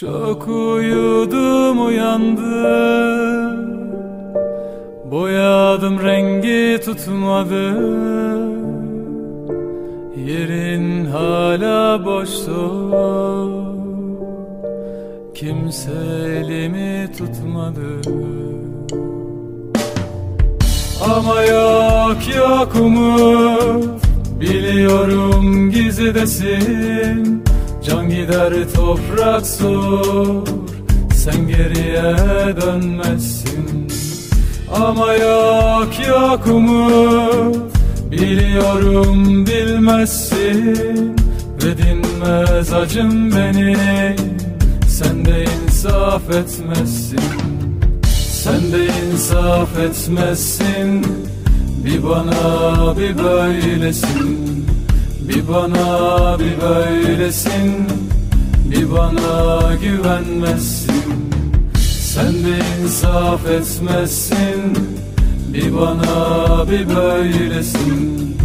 Çok uyudum uyandım. Boyadım rengi tutmadı Yerin hala boştu Kimse elimi tutmadı. Ama yok yok umut. Biliyorum gizidesin Can gider toprak sor Sen geriye dönmezsin. Ama yok yok umut. Biliyorum bilmezsin. Ve dinmez acım beni. Sen de insaf etmezsin. Sen de insaf etmezsin. Bir bana bir böylesin bir bana bir böylesin Bir bana güvenmezsin. Sen de insaf etmezsin Bir bana bir böylesin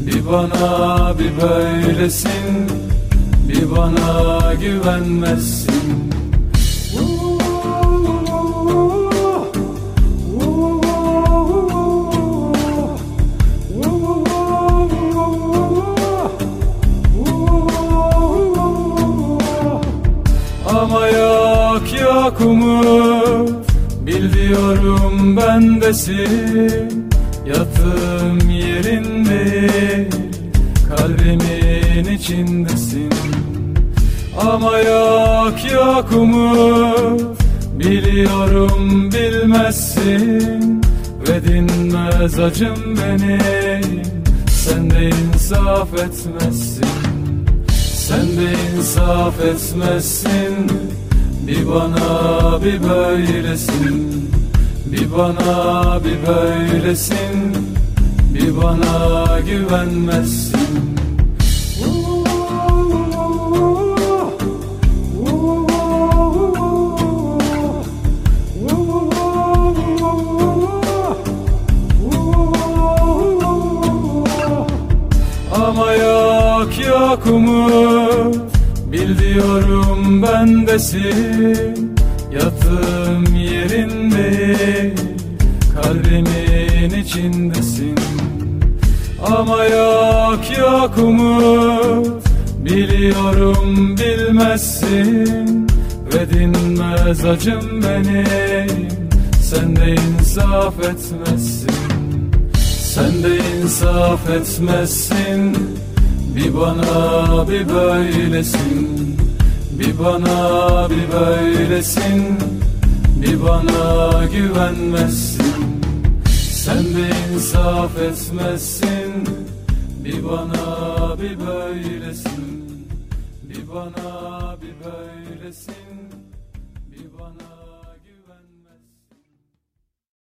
Bir bana bir böylesin Bir bana güvenmezsin. Ama yok umut Biliyorum bendesin Yatım yerin değil Kalbimin içindesin. Ama yok yok umut Biliyorum bilmezsin. Ve dinmez acım benim Sen de insaf etmezsin. Sen de insaf etmezsin Bir bana bir böylesin. Bir bana bir böylesin. Bir bana güvenmezsin. Ama yok yok umut Biliyorum bendesin Yatım yerin değil Kalbimin içindesin. Ama yok yok umut Biliyorum bilmezsin. Ve dinmez acım benim Sen de insaf etmezsin. Sen de insaf etmezsin Bir bana bir böylesin. Bir bana bir böylesin. Bir bana güvenmezsin. Sen de insaf etmezsin. Bir bana bir böylesin. Bir bana bir böylesin